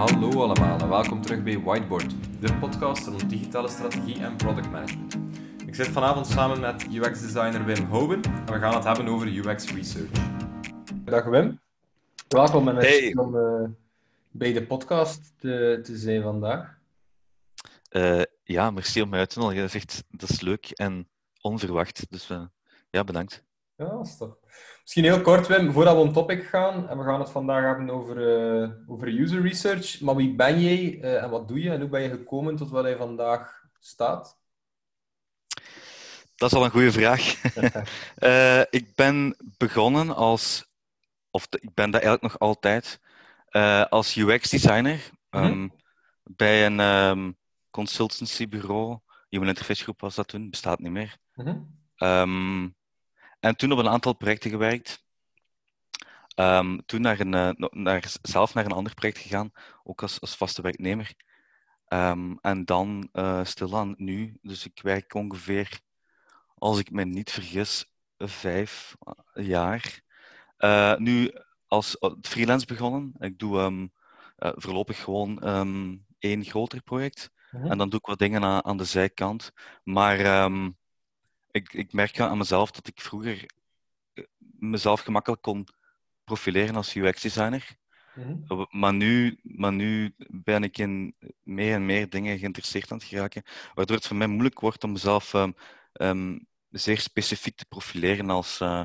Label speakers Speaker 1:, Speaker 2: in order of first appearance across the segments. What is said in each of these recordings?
Speaker 1: Hallo allemaal en welkom terug bij Whiteboard, de podcast rond digitale strategie en product management. Ik zit vanavond samen met UX-designer Wim Hoben en we gaan het hebben over UX research. Dag Wim, welkom en
Speaker 2: Hey.
Speaker 1: om eh, bij de podcast te, te zijn vandaag.
Speaker 2: Eh, ja, merci om mij uit te nodigen. Dat is echt dat is leuk en onverwacht. Dus eh, ja, bedankt.
Speaker 1: Ja, dat is toch. Misschien heel kort, Wim, voordat we op topic gaan. En we gaan het vandaag hebben over, eh, over user research. Maar wie ben jij eh, en wat doe je? En hoe ben je gekomen tot waar je vandaag staat?
Speaker 2: Dat is al een goede vraag. Eh, ik ben begonnen als, of ik ben dat eigenlijk nog altijd, als UX-designer ehm, bij een ehm, consultancybureau. Human Interface Groep was dat toen, bestaat niet meer.
Speaker 1: Mhm.
Speaker 2: Ehm, en toen op een aantal projecten gewerkt. Ehm, toen naar een, eh, naar, zelf naar een ander project gegaan, ook als, als vaste werknemer. Ehm, en dan eh, stilaan nu. Dus ik werk ongeveer, als ik me niet vergis, vijf jaar. Eh, nu als freelance begonnen. Ik doe ehm, eh, voorlopig gewoon één groter project.
Speaker 1: Mhm.
Speaker 2: En dan doe ik wat dingen aan, aan de zijkant. Maar ik, ik merk aan mezelf dat ik vroeger eh, mezelf gemakkelijk kon profileren als UX-designer.
Speaker 1: Mhm.
Speaker 2: Maar nu, maar nu ben ik in meer en meer dingen geïnteresseerd aan het geraken, waardoor het voor mij moeilijk wordt om mezelf ehm, ehm, zeer specifiek te profileren als eh,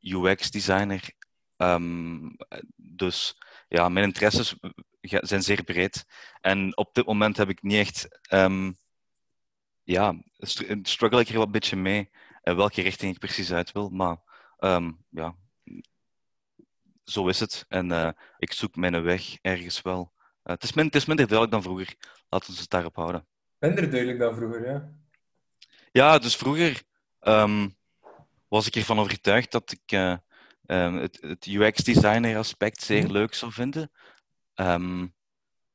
Speaker 2: UX-designer. Ehm, dus ja, mijn interesses ga- zijn zeer breed. En op dit moment heb ik niet echt. Ja, str- struggle ik er wat beetje mee in welke richting ik precies uit wil. Maar ehm, ja, zo is het. En eh, ik zoek mijn weg ergens wel. Eh, het, is min, het is minder duidelijk dan vroeger. Laten we het daarop houden.
Speaker 1: Minder duidelijk dan vroeger, ja.
Speaker 2: Ja, dus vroeger ehm, was ik ervan overtuigd dat ik eh, ehm, het, het UX-designer aspect zeer
Speaker 1: Mhm.
Speaker 2: leuk zou vinden.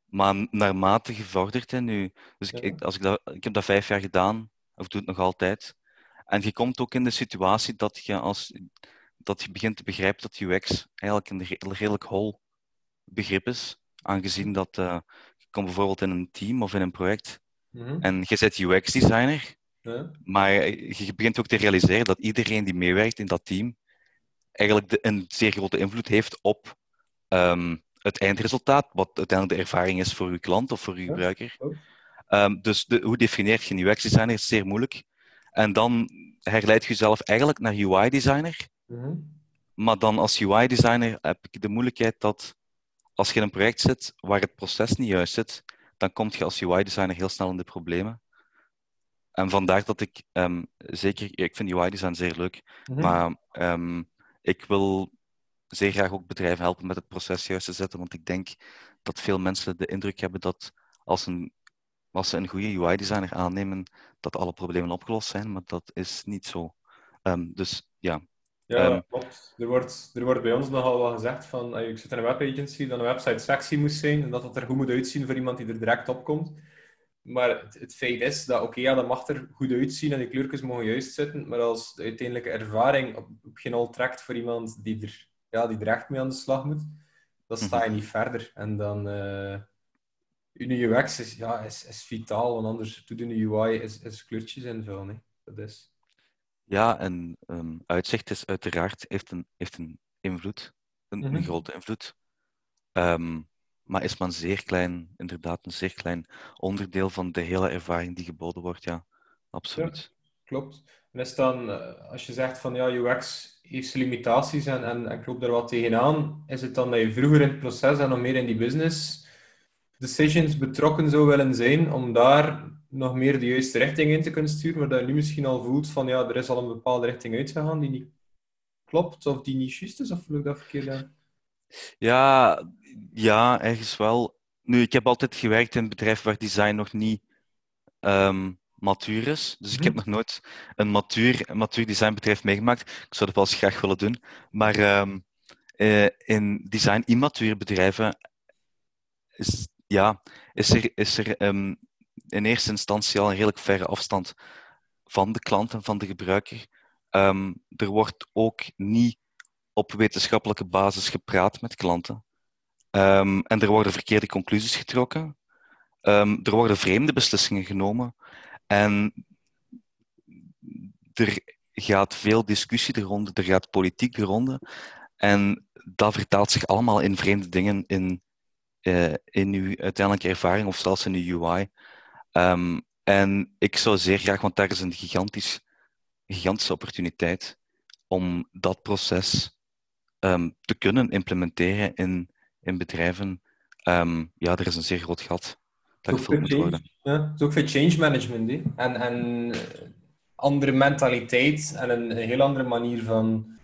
Speaker 2: Maar naarmate gevorderd en nu, dus ik,
Speaker 1: Ja.
Speaker 2: ik, als ik, dat, ik heb dat vijf jaar gedaan, of doe het nog altijd. En je komt ook in de situatie dat je, als, dat je begint te begrijpen dat UX eigenlijk een re- redelijk hol begrip is. Aangezien dat eh, je komt bijvoorbeeld in een team of in een project
Speaker 1: Mhm.
Speaker 2: en je bent UX-designer.
Speaker 1: Ja.
Speaker 2: Maar je begint ook te realiseren dat iedereen die meewerkt in dat team eigenlijk de, een zeer grote invloed heeft op ehm, het eindresultaat, wat uiteindelijk de ervaring is voor uw klant of voor uw gebruiker.
Speaker 1: ook.
Speaker 2: Ehm, dus de, hoe definieert je een UX-designer is zeer moeilijk. En dan herleid je jezelf eigenlijk naar UI-designer.
Speaker 1: Mhm.
Speaker 2: Maar dan als UI-designer heb ik de moeilijkheid dat als je in een project zit waar het proces niet juist zit, dan kom je als UI-designer heel snel in de problemen. En vandaar dat ik ehm, zeker, ik vind UI-design zeer leuk,
Speaker 1: Mhm.
Speaker 2: maar ehm, ik wil zeer graag ook bedrijven helpen met het proces juist te zetten, want ik denk dat veel mensen de indruk hebben dat als, een, als ze een goede UI-designer aannemen, dat alle problemen opgelost zijn, maar dat is niet zo. Ehm, dus ja,
Speaker 1: Ja,
Speaker 2: Ehm,
Speaker 1: klopt. Er wordt, er wordt bij ons nogal wat gezegd van, ik zit in een webagency, dat een website sexy moet zijn en dat het er goed moet uitzien voor iemand die er direct op komt. Maar het, het feit is dat, oké, ja, dat mag er goed uitzien en de kleurtjes mogen juist zitten, maar als de uiteindelijke ervaring op, op geen hol trekt voor iemand die er, ja, die er echt mee aan de slag moet, dan sta je niet verder. En dan... eh je UX is, ja, is, is vitaal, want anders doet een UI is, is kleurtjes invullen. hè. Dat is...
Speaker 2: Ja, en ehm, uitzicht is uiteraard heeft een, heeft een invloed, een, een
Speaker 1: Mhm.
Speaker 2: grote invloed. Ehm, maar is maar een zeer klein, inderdaad, een zeer klein onderdeel van de hele ervaring die geboden wordt, ja, absoluut.
Speaker 1: Klopt. En is dan, eh, als je zegt van ja, UX heeft limitaties en, en, ik loop daar wat tegenaan, is het dan dat je vroeger in het proces en nog meer in die business decisions betrokken zou willen zijn om daar nog meer de juiste richting in te kunnen sturen, maar dat je nu misschien al voelt van ja, er is al een bepaalde richting uitgegaan die niet klopt of die niet juist is, of voel ik dat verkeerd aan?
Speaker 2: Ja, ja, ergens wel. Nu, ik heb altijd gewerkt in een bedrijf waar design nog niet ehm, matuur is. Dus ik heb nog nooit een matuur, een matuur designbedrijf meegemaakt. Ik zou dat wel eens graag willen doen. Maar ehm, eh, in design immature bedrijven is, ja, is er, is er ehm, in eerste instantie al een redelijk verre afstand van de klant en van de gebruiker. Ehm, er wordt ook niet op wetenschappelijke basis gepraat met klanten. En er worden verkeerde conclusies getrokken. Er worden vreemde beslissingen genomen. En er gaat veel discussie de ronde, er gaat politiek de ronde. En dat vertaalt zich allemaal in vreemde dingen in, uh, in uw uiteindelijke ervaring of zelfs in uw UI. Um, en ik zou zeer graag, want daar is een gigantisch, gigantische opportuniteit om dat proces um, te kunnen implementeren in, in bedrijven. Um, ja, er is een zeer groot gat dat moet worden.
Speaker 1: Ja, het is ook veel change management. Hè? En, en andere mentaliteit en een, een, heel andere manier van,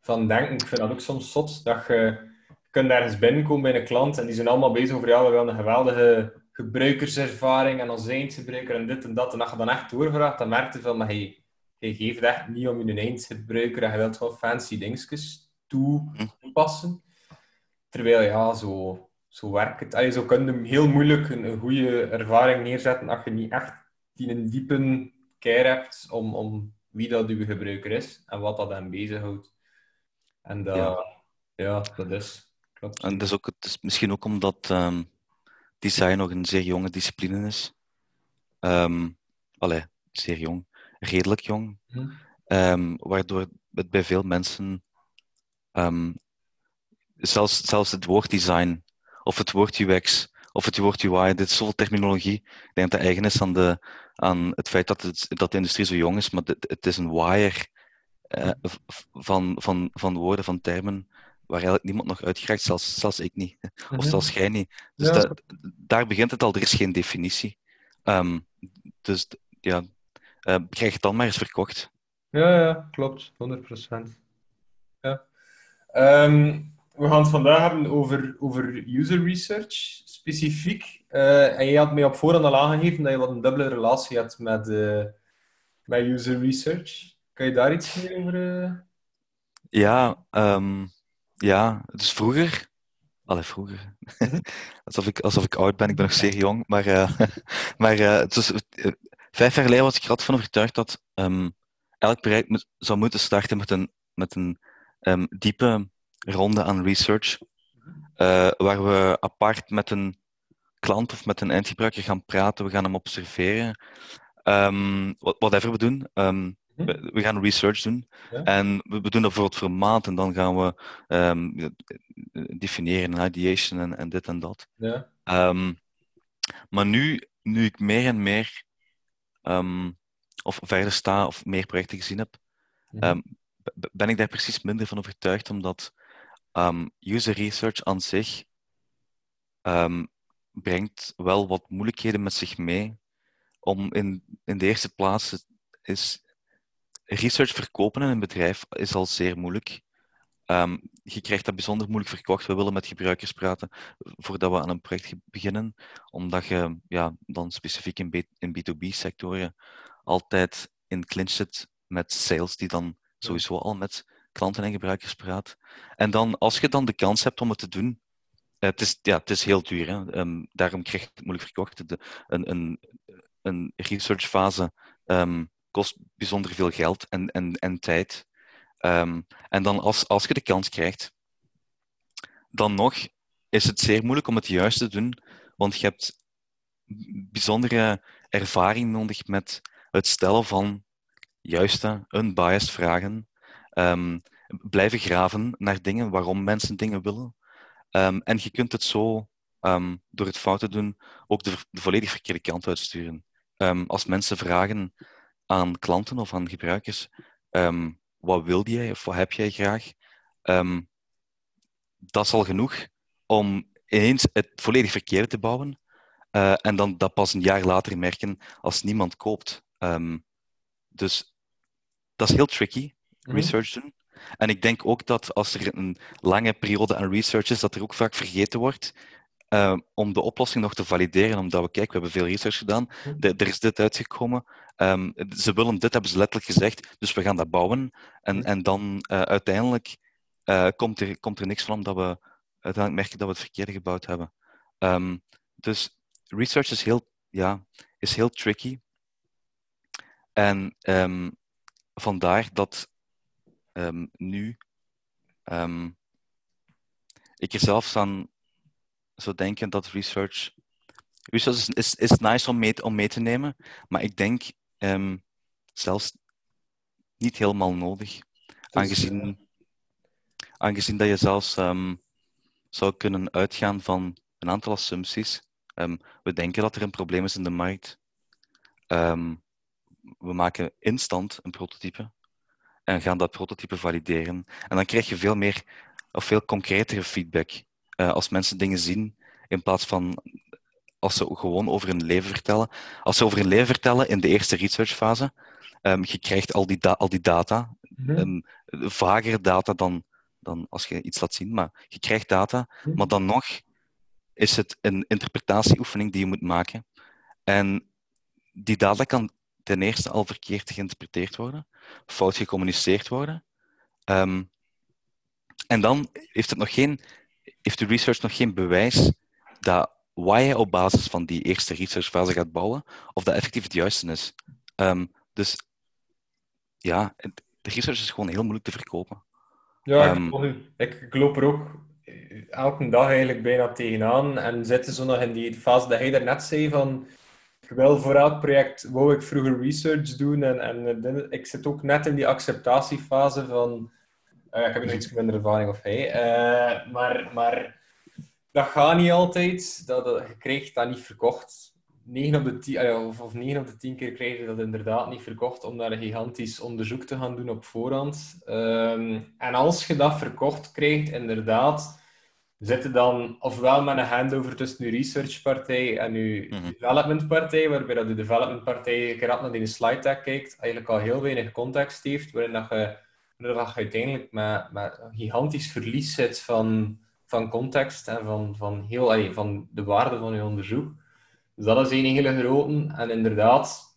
Speaker 1: van denken. Ik vind dat ook soms zot, dat je, je kunt ergens binnenkomen bij een klant en die zijn allemaal bezig over, ja, we willen een geweldige gebruikerservaring en onze eindgebruiker en dit en dat. En als je dan echt doorvraagt, dan merk je van, maar hij, hij geeft echt niet om je eindgebruiker en je wilt wel fancy dingetjes toepassen. Terwijl, ja, zo, zo werkt het. Allee, zo kun je heel moeilijk een, een goede ervaring neerzetten als je niet echt die een diepe care hebt om, om wie dat uw gebruiker is en wat dat hem bezighoudt. En dat, ja. ja, dat is. Klopt.
Speaker 2: En dat is, ook, het is misschien ook omdat um, design nog een zeer jonge discipline is. Um, allee, zeer jong. Redelijk jong. Hm. Um, waardoor het bij veel mensen um, zelfs, zelfs het woord design of het woord UX of het woord UI, dit is zoveel terminologie. Ik denk dat het eigen is aan, de, aan het feit dat, het, dat de industrie zo jong is, maar het, het is een wire uh, van, van, van woorden, van termen, waar eigenlijk niemand nog uitgeraakt, zelfs, zelfs ik niet. Of zelfs jij niet. Dus ja. dat, daar begint het al, er is geen definitie. Um, dus ja, uh, krijg het dan maar eens verkocht.
Speaker 1: Ja, ja klopt. 100%. Ja. Um, we gaan het vandaag hebben over, over user research specifiek. Uh, en jij had mij op voorhand al aangegeven dat je wat een dubbele relatie hebt met, uh, met user research. Kan je daar iets meer over? Uh...
Speaker 2: Ja, um, ja, dus vroeger. Allee, vroeger. alsof, ik, alsof ik oud ben, ik ben nog zeer jong. Maar, maar het vijf jaar geleden was ik er van overtuigd dat um, elk project moet, zou moeten starten met een, met een um, diepe ronde aan research, uh, waar we apart met een klant of met een eindgebruiker gaan praten, we gaan hem observeren. Um, whatever we doen. Um, we, we, gaan research doen. Ja. En we, we, doen dat voor een maand en dan gaan we um, definiëren, ideation en, en, dit en dat.
Speaker 1: Ja.
Speaker 2: maar nu, nu ik meer en meer of verder sta of meer projecten gezien heb, ja. ben ik daar precies minder van overtuigd, omdat Um, user research aan zich um, brengt wel wat moeilijkheden met zich mee. Om in, in de eerste plaats is research verkopen in een bedrijf is al zeer moeilijk. Um, je krijgt dat bijzonder moeilijk verkocht. We willen met gebruikers praten voordat we aan een project beginnen, omdat je ja, dan specifiek in, B, in B2B-sectoren altijd in clinch zit met sales die dan sowieso al met klanten en gebruikers praat. En dan, als je dan de kans hebt om het te doen, uh, het, is, ja, het is heel duur. Hè? Um, daarom krijg je het moeilijk verkocht. De, een, een, een researchfase um, kost bijzonder veel geld en, en, en tijd. Um, en dan als, als je de kans krijgt, dan nog is het zeer moeilijk om het juist te doen, want je hebt bijzondere ervaring nodig met het stellen van juiste, unbiased vragen Um, blijven graven naar dingen, waarom mensen dingen willen. Um, en je kunt het zo, um, door het fout te doen, ook de, volledig verkeerde kant uitsturen. als mensen vragen aan klanten of aan gebruikers, wat wil jij of wat heb jij graag? dat is al genoeg om ineens het volledig verkeerde te bouwen. Uh, en dan dat pas een jaar later merken als niemand koopt. dus dat is heel tricky. Mhm. research doen. En ik denk ook dat als er een lange periode aan research is, dat er ook vaak vergeten wordt uh, om de oplossing nog te valideren. Omdat we, kijk, we hebben veel research gedaan, mhm. de, er is dit uitgekomen. Um, ze willen dit, hebben ze letterlijk gezegd, dus we gaan dat bouwen. En, mhm. en dan uh, uiteindelijk uh, komt, er, komt er niks van, omdat we uiteindelijk merken dat we het verkeerde gebouwd hebben. Um, dus research is heel, ja, is heel tricky. En um, vandaar dat um, nu um, ik er zelfs aan zou denken dat research. Research is, is, is nice om mee, om mee te nemen, maar ik denk ehm, zelfs niet helemaal nodig. Aangezien, aangezien dat je zelfs ehm, zou kunnen uitgaan van een aantal assumpties. Ehm, we denken dat er een probleem is in de markt. we maken instant een prototype en gaan dat prototype valideren. En dan krijg je veel meer of veel concretere feedback. Uh, als mensen dingen zien, in plaats van als ze gewoon over hun leven vertellen. Als ze over hun leven vertellen in de eerste researchfase, um, je krijgt al die, al die data, mm um, vagere data dan, dan als je iets laat zien, maar je krijgt data, mhm. maar dan nog is het een interpretatieoefening die je moet maken. En die data kan ten eerste al verkeerd geïnterpreteerd worden, fout gecommuniceerd worden. Um, en dan heeft, het nog geen, heeft de research nog geen bewijs dat wat je op basis van die eerste researchfase gaat bouwen, of dat effectief het juiste is. Um, dus ja, de research is gewoon heel moeilijk te verkopen.
Speaker 1: Ja, ik, um, ik, loop er ook elke dag eigenlijk bijna tegenaan en zitten zo nog in die fase dat hij daarnet zei van wil voor elk project wou ik vroeger research doen en, en ik zit ook net in die acceptatiefase van uh, ik heb nog iets minder ervaring of hij. Uh, maar, maar dat gaat niet altijd. Dat, je krijgt dat niet verkocht. 9 op de 10, uh, of, of 9 op de 10 keer krijg je dat inderdaad niet verkocht om daar een gigantisch onderzoek te gaan doen op voorhand. Um, en als je dat verkocht krijgt, inderdaad, zit dan ofwel met een handover tussen je researchpartij en je mm -hmm. developmentpartij, waarbij dat de developmentpartij een keer naar die slide deck kijkt, eigenlijk al heel weinig context heeft, waarin dat je dat je uiteindelijk met, met een gigantisch verlies zit van, van context en van, van, heel, van de waarde van je onderzoek. Dus dat is een hele grote. En inderdaad,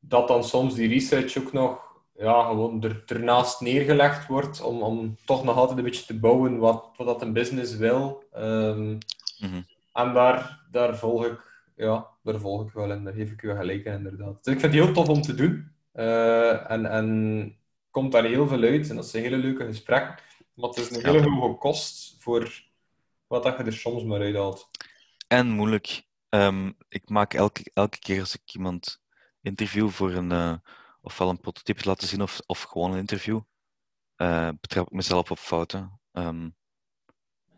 Speaker 1: dat dan soms die research ook nog ja, gewoon er, ernaast neergelegd wordt om, om toch nog altijd een beetje te bouwen wat, wat dat een business wil. Um, En daar, daar, volg ik, ja, daar volg ik wel en daar geef ik u gelijk in, inderdaad. Dus ik vind het heel tof om te doen. Uh, en, en komt daar heel veel uit en dat is een hele leuke gesprek. Maar het is een hele hoge kost voor wat dat je er soms maar uithaalt.
Speaker 2: En moeilijk. Ehm, ik maak elke, elke keer als ik iemand interview voor een, uh, ofwel een prototype laten zien of, of gewoon een interview, uh, betrap ik mezelf op fouten. Um,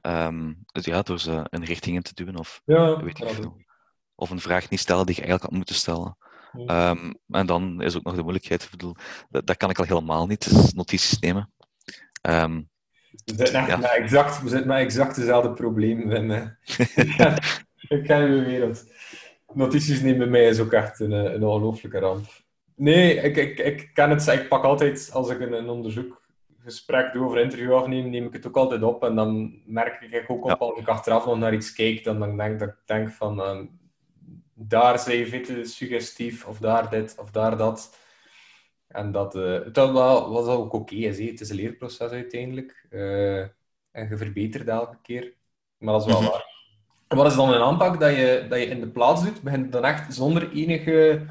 Speaker 2: um, dus ja, door ze een richting in te duwen of,
Speaker 1: ja,
Speaker 2: weet ik veel. of een vraag niet stellen die je eigenlijk had moeten stellen. Um, en dan is ook nog de moeilijkheid, ik bedoel, dat, dat kan ik al helemaal niet, dus notities nemen.
Speaker 1: We zitten ja. met exact, we zitten met exact dezelfde problemen. ik ken uw wereld. Notities nemen bij mij is ook echt een, een ongelooflijke ramp. Nee, ik, ik, ik ken het. Ik pak altijd, als ik een, een onderzoekgesprek doe over interview afnemen, neem ik het ook altijd op. En dan merk ik ook op, als ik achteraf nog naar iets kijk, dan, dan denk dat ik denk van... Um, daar zijn je suggestief, of daar dit, of daar dat. En dat, uh, dat was ook oké okay, Het is een leerproces uiteindelijk. Uh, en je verbetert elke keer. Maar dat is wel mhm. waar. En wat is dan een aanpak dat je, dat je in de plaats doet? Begint dan echt zonder enige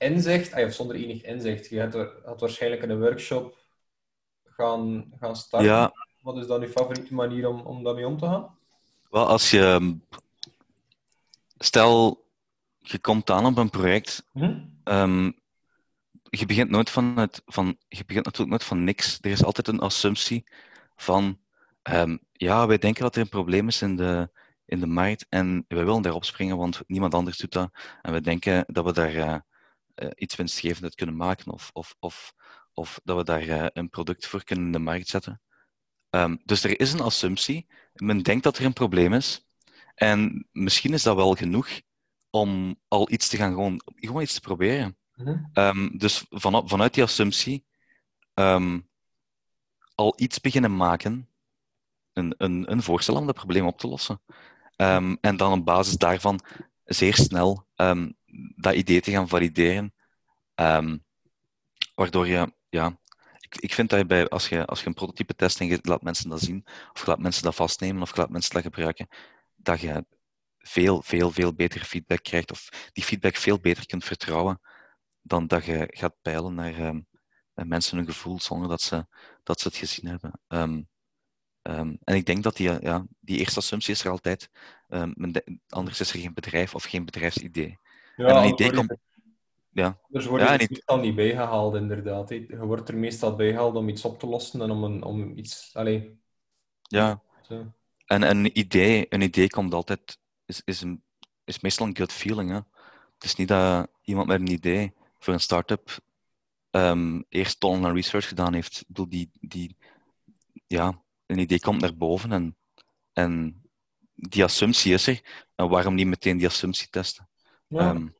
Speaker 1: inzicht, of zonder enig inzicht. Je had, waarschijnlijk een workshop gaan, gaan starten. Ja. Wat is dan je favoriete manier om, om daarmee om te gaan?
Speaker 2: Wel, als je... Stel, je komt aan op een project. Hm? Um, je begint nooit van het, van, je begint natuurlijk nooit van niks. Er is altijd een assumptie van, um, ja, wij denken dat er een probleem is in de, in de markt en wij willen daarop springen, want niemand anders doet dat. En we denken dat we daar uh, iets winstgevend kunnen maken of, of, of, of dat we daar uh, een product voor kunnen in de markt zetten. Um, dus er is een assumptie. Men denkt dat er een probleem is. En misschien is dat wel genoeg om al iets te gaan, gewoon, gewoon iets te proberen. Mhm. Ehm, dus van, vanuit die assumptie um, al iets beginnen maken, een, een, een voorstel om dat probleem op te lossen. En dan op basis daarvan zeer snel dat idee te gaan valideren. waardoor je, ja, ik, ik vind dat je bij, als je, als je een prototype test en je laat mensen dat zien, of je laat mensen dat vastnemen, of je laat mensen dat gebruiken, dat je veel, veel, veel betere feedback krijgt of die feedback veel beter kunt vertrouwen dan dat je gaat peilen naar um, mensen hun gevoel zonder dat ze, dat ze het gezien hebben. Ehm, en ik denk dat die, ja, die eerste assumptie is er altijd. Um, anders is er geen bedrijf of geen bedrijfsidee.
Speaker 1: Ja,
Speaker 2: en een idee komt...
Speaker 1: Ja. Dus word je ja, er meestal niet bijgehaald, inderdaad. Je wordt er meestal bijgehaald om iets op te lossen en om, een, om iets... Allee.
Speaker 2: Ja. Zo. En een idee, een idee komt altijd... Is, is, een, is meestal een good feeling, hè. Het is niet dat iemand met een idee voor een start-up um, eerst tonnen aan research gedaan heeft. Ik bedoel, die, die, ja, een idee komt naar boven en, en die assumptie is er. En waarom niet meteen die assumptie testen? Ja. Um,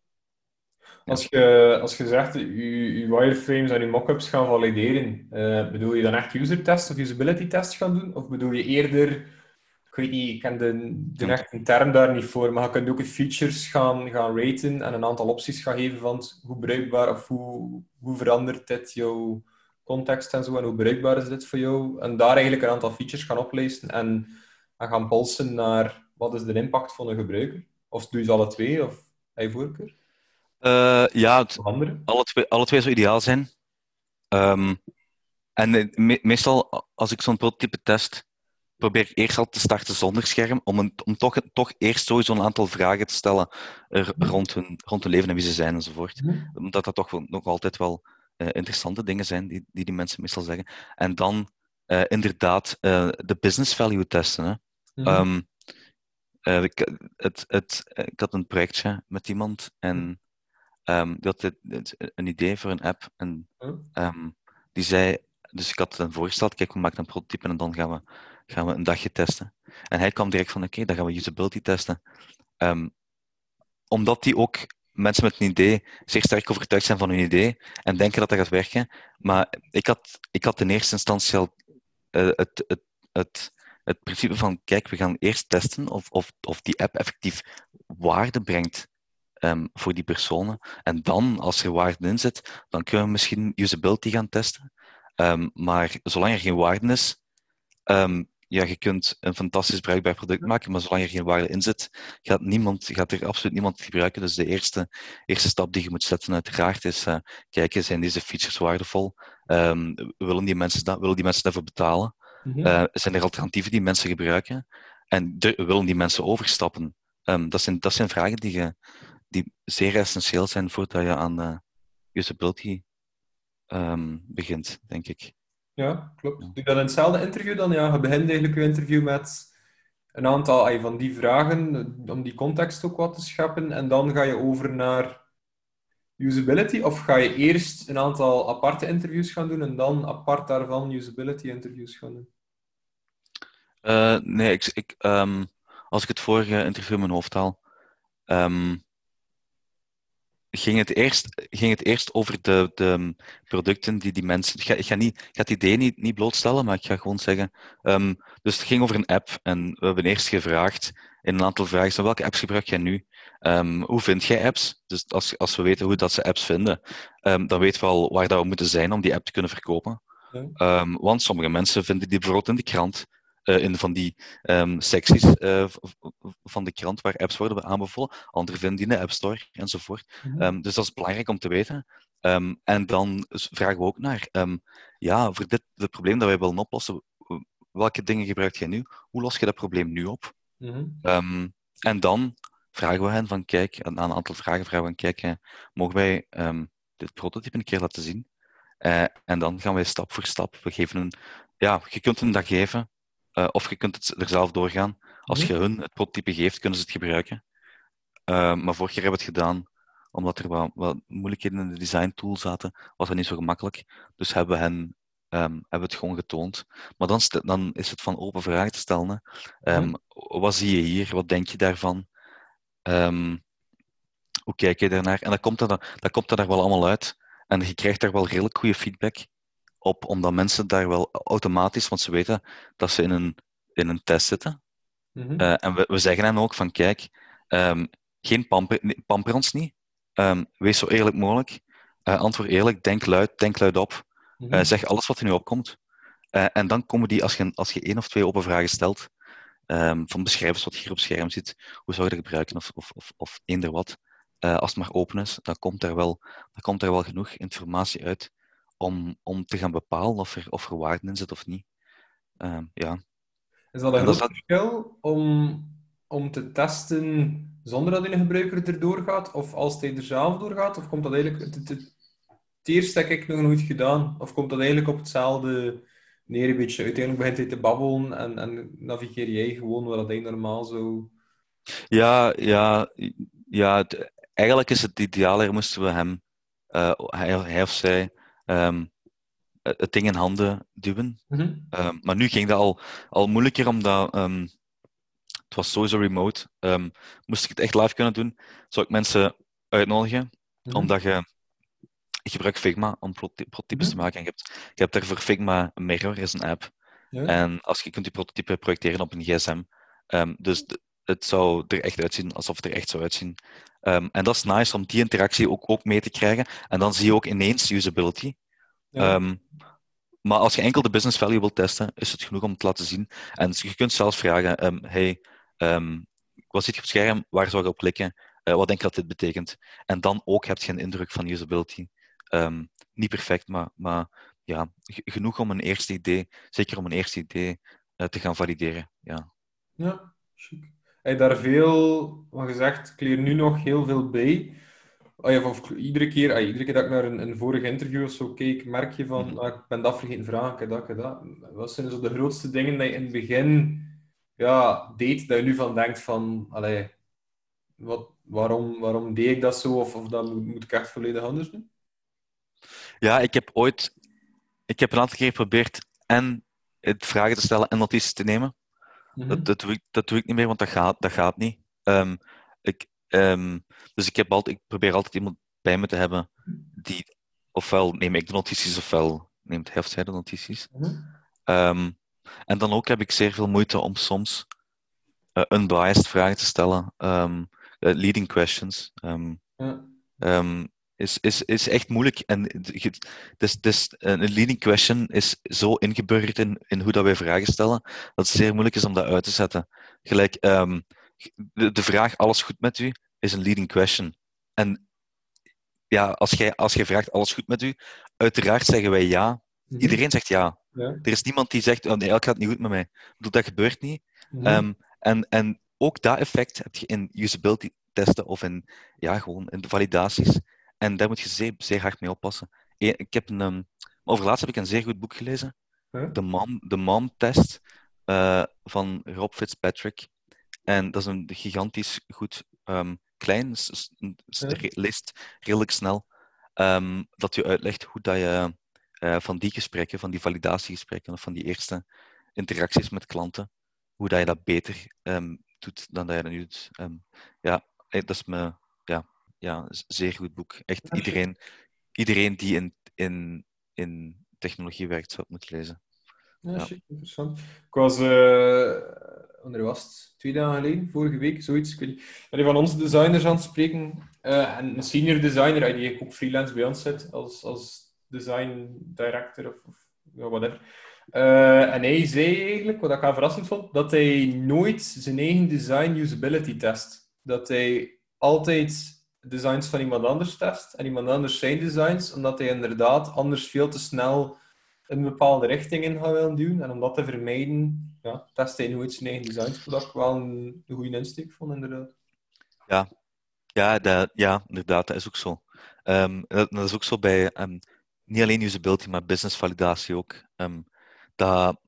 Speaker 1: als, je, als je zegt, je, je wireframes en je mockups gaan valideren, uh, bedoel je dan echt user tests of usability tests gaan doen? Of bedoel je eerder, ik weet niet, ik ken de, de echte term daar niet voor, maar je kunt ook features gaan, gaan raten en een aantal opties gaan geven van hoe bruikbaar of hoe, hoe verandert dit jouw context en zo en hoe bruikbaar is dit voor jou? En daar eigenlijk een aantal features gaan oplezen en, en gaan polsen naar wat is de impact van een gebruiker? Of doe je ze alle twee, of heb je voorkeur?
Speaker 2: Uh, ja, het, alle, twee, alle twee zou ideaal zijn. Um, en me, meestal, als ik zo'n prototype test, probeer ik eerst al te starten zonder scherm, om, een, om toch, toch eerst sowieso een aantal vragen te stellen er, rond, hun, rond hun leven en wie ze zijn enzovoort. Mm Omdat dat toch nog altijd wel uh, interessante dingen zijn die, die die mensen meestal zeggen. En dan uh, inderdaad de business value testen. Hè. Mm um, ik, het, het, ik had een projectje met iemand en Um, die had een idee voor een app en um, die zei, dus ik had hem voorgesteld, kijk, we maken een prototype en dan gaan we, gaan we een dagje testen. En hij kwam direct van, oké, dan gaan we usability testen. Um, omdat die ook mensen met een idee zeer sterk overtuigd zijn van hun idee en denken dat dat gaat werken. Maar ik had, ik had in eerste instantie al uh, het, het, het, het principe van, kijk, we gaan eerst testen of, of, of die app effectief waarde brengt um, voor die personen. En dan, als er waarde in zit, dan kunnen we misschien usability gaan testen. Um, maar zolang er geen waarde is, um, ja, je kunt een fantastisch bruikbaar product maken, maar zolang er geen waarde in zit, gaat, niemand, gaat er absoluut niemand gebruiken. Dus de eerste, eerste stap die je moet zetten, uiteraard, is uh, kijken, zijn deze features waardevol? Um, willen, die mensen dat, willen die mensen daarvoor betalen? Mm -hmm. uh, zijn er alternatieven die mensen gebruiken? En de, willen die mensen overstappen? Um, dat, zijn, dat zijn vragen die je, die zeer essentieel zijn voordat je aan uh, usability um, begint, denk ik.
Speaker 1: Ja, klopt. Doe je dat in hetzelfde interview dan? Ja, je begint eigenlijk je interview met een aantal van die vragen, om die context ook wat te scheppen, en dan ga je over naar usability, of ga je eerst een aantal aparte interviews gaan doen en dan apart daarvan usability interviews gaan doen?
Speaker 2: Uh, nee, ik, ik, um, als ik het vorige interview in mijn hoofd haal, um, ging het eerst, ging het eerst over de, de producten die die mensen. Ik ga, ik ga, niet, ik ga het idee niet, niet blootstellen, maar ik ga gewoon zeggen. Um, dus het ging over een app en we hebben eerst gevraagd in een aantal vragen: zo, welke apps gebruik jij nu? Um, hoe vind jij apps? Dus als, als we weten hoe dat ze apps vinden, um, dan weten we al waar dat we moeten zijn om die app te kunnen verkopen. Want sommige mensen vinden die bijvoorbeeld in de krant in van die um, secties uh, van de krant waar apps worden aanbevolen. Anderen vinden die in de App Store enzovoort. Mm -hmm. um, dus dat is belangrijk om te weten. Um, en dan vragen we ook naar, ja, voor dit het probleem dat wij willen oplossen, welke dingen gebruik jij nu? Hoe los je dat probleem nu op? Mm -hmm. en dan vragen we hen van, kijk, aan een aantal vragen vragen we hen, kijk, mogen wij dit prototype een keer laten zien? Uh, en dan gaan wij stap voor stap. We geven een, ja, je kunt een dag geven uh, of je kunt het er zelf doorgaan. Als je hun het prototype geeft, kunnen ze het gebruiken. Uh, maar vorig jaar hebben we het gedaan, omdat er wat, wat moeilijkheden in de design tool zaten, was dat niet zo gemakkelijk. Dus hebben we hen um, hebben we het gewoon getoond. Maar dan, dan is het van open vragen te stellen. Um, wat zie je hier? Wat denk je daarvan? Um, hoe kijk je daarnaar? En dat komt er, dat komt er daar wel allemaal uit. En je krijgt daar wel redelijk goede feedback op, omdat mensen daar wel automatisch, want ze weten dat ze in een, in een test zitten. Mm-hmm. uh, en we, we, zeggen hen ook van, kijk, um, geen pamper, pamper ons niet. Um, wees zo eerlijk mogelijk. Uh, antwoord eerlijk, denk luid, denk luid op. Mm-hmm. Uh, zeg alles wat er nu opkomt. en dan komen die, als je, als je één of twee open vragen stelt, um, van beschrijf eens wat hier op scherm zit, hoe zou je dat gebruiken, of, of, of, of eender wat. als het maar open is, dan komt er wel, dan komt er wel genoeg informatie uit om, om te gaan bepalen of er, of er waarde in zit of niet. Uh, ja.
Speaker 1: Is dat een
Speaker 2: En
Speaker 1: groot
Speaker 2: dat
Speaker 1: verschil om, om te testen zonder dat een gebruiker erdoor gaat? Of als hij er zelf door gaat? Of komt dat eigenlijk... Het, het, eerste heb ik nog nooit gedaan. Of komt dat eigenlijk op hetzelfde neer een beetje? Uiteindelijk begint hij te babbelen en, en navigeer jij gewoon wat hij normaal zo...
Speaker 2: Ja, ja, ja het- eigenlijk is het idealer moesten we hem, eh, hij, hij of zij, ehm, het ding in handen duwen.
Speaker 1: Mhm.
Speaker 2: Ehm, maar nu ging dat al, al moeilijker, omdat ehm, het was sowieso remote. Moest ik het echt live kunnen doen, zou ik mensen uitnodigen,
Speaker 1: Mhm.
Speaker 2: omdat je... Ik gebruik Figma om prototy- prototypes
Speaker 1: Mhm.
Speaker 2: te maken. En je, hebt, je hebt daarvoor Figma Mirror, is een app.
Speaker 1: Ja.
Speaker 2: En als je kunt die prototype projecteren op een gsm. Dus het zou er echt uitzien alsof het er echt zou uitzien. Ehm, en dat is nice om die interactie ook, ook mee te krijgen. En dan zie je ook ineens usability.
Speaker 1: Ja.
Speaker 2: Ehm, maar als je enkel de business value wilt testen, is het genoeg om te laten zien. En je kunt zelfs vragen: ehm, hey, wat ziet je op het scherm? Waar zou je op klikken? Eh, wat denk je dat dit betekent? En dan ook heb je een indruk van usability. Niet perfect, maar, maar ja, genoeg om een eerste idee, zeker om een eerste idee eh, te gaan valideren. Ja.
Speaker 1: Ja, chic. Heb daar veel van gezegd? Ik leer nu nog heel veel bij. Ah ja, of iedere, keer, ah, iedere keer dat ik naar een, een vorig interview of zo keek, merk je van,
Speaker 2: Mhm.
Speaker 1: ah, ik ben dat vergeten vragen, ik heb dat, ik heb dat. Wat zijn zo de grootste dingen dat je in het begin ja, deed, dat je nu van denkt van, allee, wat, waarom, waarom deed ik dat zo? Of, of dat moet, moet ik echt volledig anders doen?
Speaker 2: ja, ik heb ooit, ik heb een aantal keer geprobeerd en het vragen te stellen en notities te nemen.
Speaker 1: Mhm.
Speaker 2: Dat, dat, doe ik, dat doe ik niet meer, want dat gaat, dat gaat niet. Ehm, ik, ehm, dus ik, heb altijd, ik probeer altijd iemand bij me te hebben die, ofwel neem ik de notities, ofwel neemt hij of zij de notities. En dan ook heb ik zeer veel moeite om soms eh, unbiased vragen te stellen. Ehm, eh, leading questions.
Speaker 1: Ja.
Speaker 2: Is, is, is echt moeilijk. En dus, dus een leading question is zo ingeburgerd in, in hoe dat wij vragen stellen, dat het zeer moeilijk is om dat uit te zetten. Gelijk, ehm, de, de vraag alles goed met u is een leading question. En ja, als jij, als jij vraagt alles goed met u, uiteraard zeggen wij ja.
Speaker 1: Mhm.
Speaker 2: Iedereen zegt ja.
Speaker 1: Ja.
Speaker 2: Er is niemand die zegt, oh nee, het gaat niet goed met mij. Bedoel, dat gebeurt niet.
Speaker 1: Mhm.
Speaker 2: Ehm, en, en ook dat effect heb je in usability testen of in, ja, gewoon in de validaties. En daar moet je zeer, zeer hard mee oppassen. Ik heb een, over laatst heb ik een zeer goed boek gelezen. De Mom, de mom Test eh, van Rob Fitzpatrick. En dat is een gigantisch goed, ehm, klein, re- leest redelijk snel, ehm, dat je uitlegt hoe dat je eh, van die gesprekken, van die validatiegesprekken of van die eerste interacties met klanten, hoe dat je dat beter ehm, doet dan dat je dat nu doet. Ja, eh, dat is me, ja, zeer goed boek. Echt iedereen, iedereen die in, in, in technologie werkt, zou het moeten lezen.
Speaker 1: Ja,
Speaker 2: Ja.
Speaker 1: shit, interessant. Ik was, eh wanneer was het? Twee dagen geleden, vorige week, zoiets. Ik weet niet. Van onze designers aan het spreken. eh, en een senior designer, eh, die ook freelance bij ons zit, als, als design director of, of whatever. Eh, en hij zei eigenlijk, wat ik aan verrassend vond, dat hij nooit zijn eigen design usability test. Dat hij altijd designs van iemand anders test en iemand anders zijn designs, omdat hij inderdaad anders veel te snel een bepaalde richting in gaan willen duwen. En om dat te vermijden, ja, test hij nooit zijn eigen designs, wat ik wel een, een goede insteek vond, inderdaad.
Speaker 2: Ja, dat, ja, inderdaad, dat is ook zo. Ehm, dat, is ook zo bij ehm, niet alleen usability, maar business validatie ook. Ehm, dat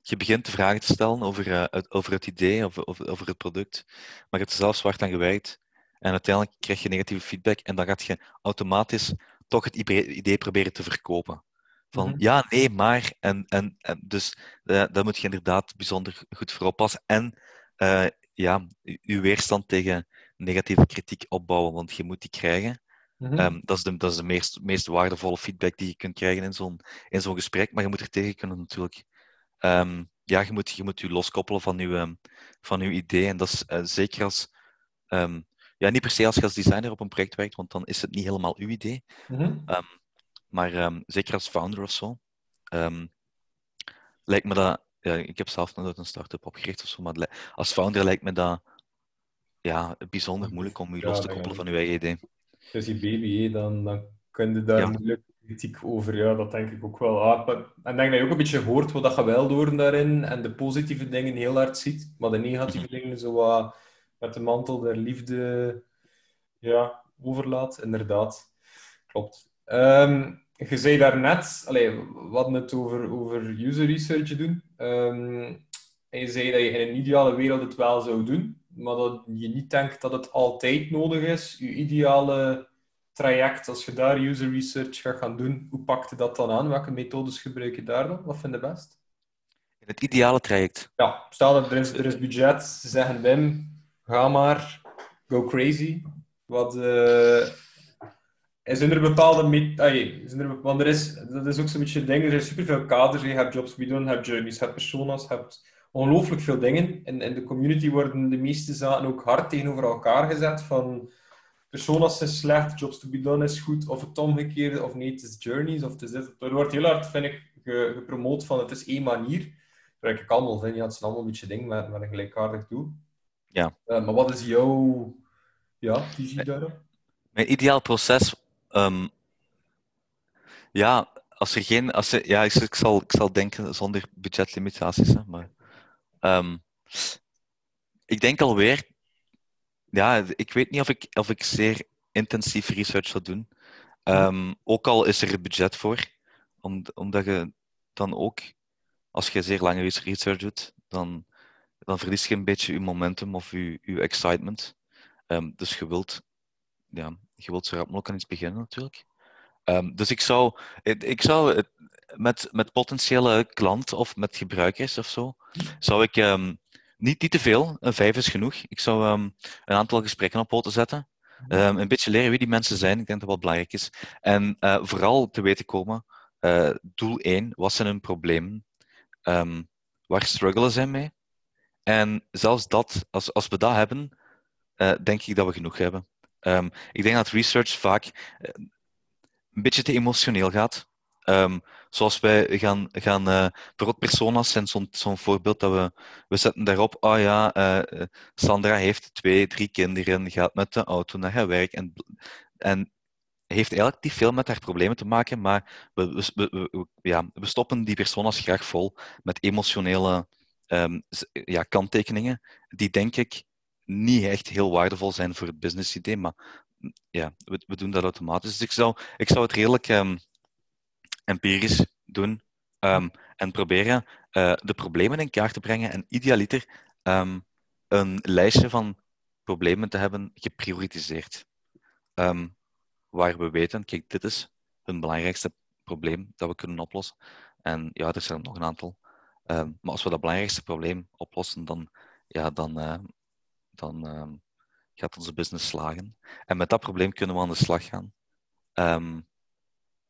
Speaker 2: je begint de vragen te stellen over, eh, het, over het idee, over, over, over het product, maar hebt er zelf zwart aan gewerkt en uiteindelijk krijg je negatieve feedback en dan gaat je automatisch toch het idee proberen te verkopen. Van
Speaker 1: Mhm.
Speaker 2: ja, nee, maar. En, en, en dus eh, daar moet je inderdaad bijzonder goed voor oppassen. En eh, ja, je weerstand tegen negatieve kritiek opbouwen, want je moet die krijgen.
Speaker 1: Mhm.
Speaker 2: Ehm, dat is de, dat is de meest, meest waardevolle feedback die je kunt krijgen in zo'n, in zo'n gesprek, maar je moet er tegen kunnen natuurlijk. Ehm, ja, je moet, je moet je loskoppelen van je, ehm, van uw idee. En dat is eh, zeker als, ja, niet per se als je als designer op een project werkt, want dan is het niet helemaal uw idee.
Speaker 1: Mhm.
Speaker 2: Maar ehm, zeker als founder of zo, ehm, lijkt me dat. Ja, ik heb zelf nog nooit een start-up opgericht of zo, maar als founder lijkt me dat ja, bijzonder moeilijk om je
Speaker 1: Ja,
Speaker 2: los te
Speaker 1: dat
Speaker 2: koppelen van je eigen idee.
Speaker 1: Is je baby, hè, dan, dan kun je daar moeilijk kritiek over, ja, dat denk ik ook wel. Ah, en denk dat je ook een beetje hoort wat je wel door daarin en de positieve dingen heel hard ziet, maar de negatieve mhm. dingen zo wat met de mantel der liefde ja, overlaat. Inderdaad, klopt. Um, je zei daarnet, allee, we hadden het over, over user research doen. Um, en je zei dat je in een ideale wereld het wel zou doen, maar dat je niet denkt dat het altijd nodig is. Je ideale traject, als je daar user research gaat gaan doen, hoe pak je dat dan aan? Welke methodes gebruik je daar dan? Wat vind je best?
Speaker 2: In het ideale traject?
Speaker 1: Ja, stel dat er is, er is budget. Ze zeggen, Wim, ga maar, go crazy. Wat... Uh, zijn er bepaalde... Met zijn er, want er is, dat is ook zo'n beetje ding, er zijn superveel kaders. Je hebt jobs we doen, je hebt journeys, je hebt personas, je hebt ongelooflijk veel dingen. In, in de community worden de meeste zaken ook hard tegenover elkaar gezet. Van personas is slecht, jobs to be done is goed, of het omgekeerde, of nee, het is journeys, of het is dit. Er wordt heel hard, vind ik, gepromoot van het is één manier. Waar ik allemaal vind, ja, het zijn allemaal een beetje dingen met, een gelijkaardig doel.
Speaker 2: Ja.
Speaker 1: Uh, maar wat is jouw ja, visie daarop?
Speaker 2: Mijn ideaal proces... Um, ja, als er geen... Als er, ja, ik, ik, zal, ik zal denken zonder budgetlimitaties, hè, maar... Um, ik denk alweer ja, ik weet niet of ik, of ik zeer intensief research zou doen. Um, ook al is er budget voor, om, omdat je dan ook, als je zeer lange research doet, dan, dan verlies je een beetje je momentum of je, je excitement. Um, dus je wilt, ja, je wilt zo rap mogelijk aan iets beginnen natuurlijk. Um, dus ik zou, ik zou met, met potentiële klanten of met gebruikers of zo, zou ik niet, niet te veel, een vijf is genoeg. Ik zou een aantal gesprekken op poten zetten. Een beetje leren wie die mensen zijn, ik denk dat dat belangrijk is. En uh, vooral te weten komen, uh, doel 1, wat zijn hun problemen? Waar struggelen zij mee? En zelfs dat, als, als we dat hebben, uh, denk ik dat we genoeg hebben. Um, ik denk dat research vaak een beetje te emotioneel gaat. Um, zoals wij gaan, gaan uh, personas zijn zo'n voorbeeld dat we, we zetten daarop, oh ja, Sandra heeft twee, drie kinderen, gaat met de auto naar haar werk en, en heeft eigenlijk niet veel met haar problemen te maken, maar we, we, we, ja, we stoppen die personas graag vol met emotionele um, ja, kanttekeningen, die denk ik niet echt heel waardevol zijn voor het business idee, maar ja, we, doen dat automatisch. Dus ik zou, ik zou het redelijk um, empirisch doen um, en proberen uh, de problemen in kaart te brengen en idealiter een lijstje van problemen te hebben geprioritiseerd. Waar we weten, kijk, dit is het belangrijkste probleem dat we kunnen oplossen. En ja, er zijn nog een aantal. Maar als we dat belangrijkste probleem oplossen, dan, ja, dan, uh, dan gaat onze business slagen. En met dat probleem kunnen we aan de slag gaan.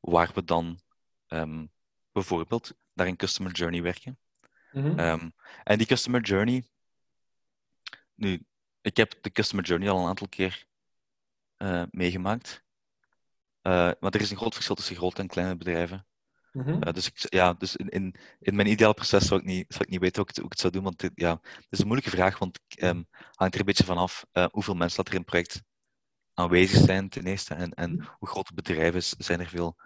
Speaker 2: waar we dan um, bijvoorbeeld naar een customer journey werken. Mm um, en die customer journey, nu, ik heb de customer journey al een aantal keer uh, meegemaakt. Uh, maar er is een groot verschil tussen grote en kleine bedrijven. Mm -hmm. uh, dus ik, ja, dus in, in, in, mijn ideaal proces zou ik niet, zou ik niet weten hoe ik, het, hoe ik het zou doen. Want dit, ja, het is een moeilijke vraag, want het um, hangt er een beetje vanaf hoeveel mensen dat er in het project aanwezig zijn, ten eerste. En, en mhm. hoe groot het bedrijf is, zijn er veel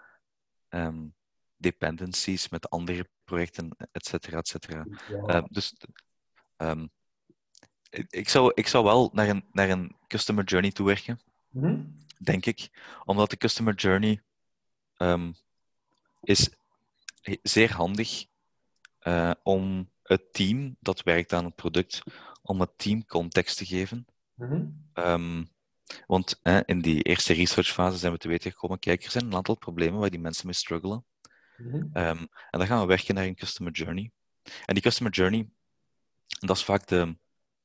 Speaker 2: um, dependencies met andere projecten, et cetera, et cetera. Uh, dus um, ik, zou, ik zou wel naar een, naar een customer journey toe werken, mm -hmm. denk ik. Omdat de customer journey is zeer handig uh, om het team dat werkt aan het product, om het team context te geven. Mm -hmm. um, want eh, in die eerste researchfase zijn we te weten gekomen, kijk, er zijn een aantal problemen waar die mensen mee struggelen. Mm -hmm. um, en dan gaan we werken naar een customer journey. En die customer journey, dat is vaak de,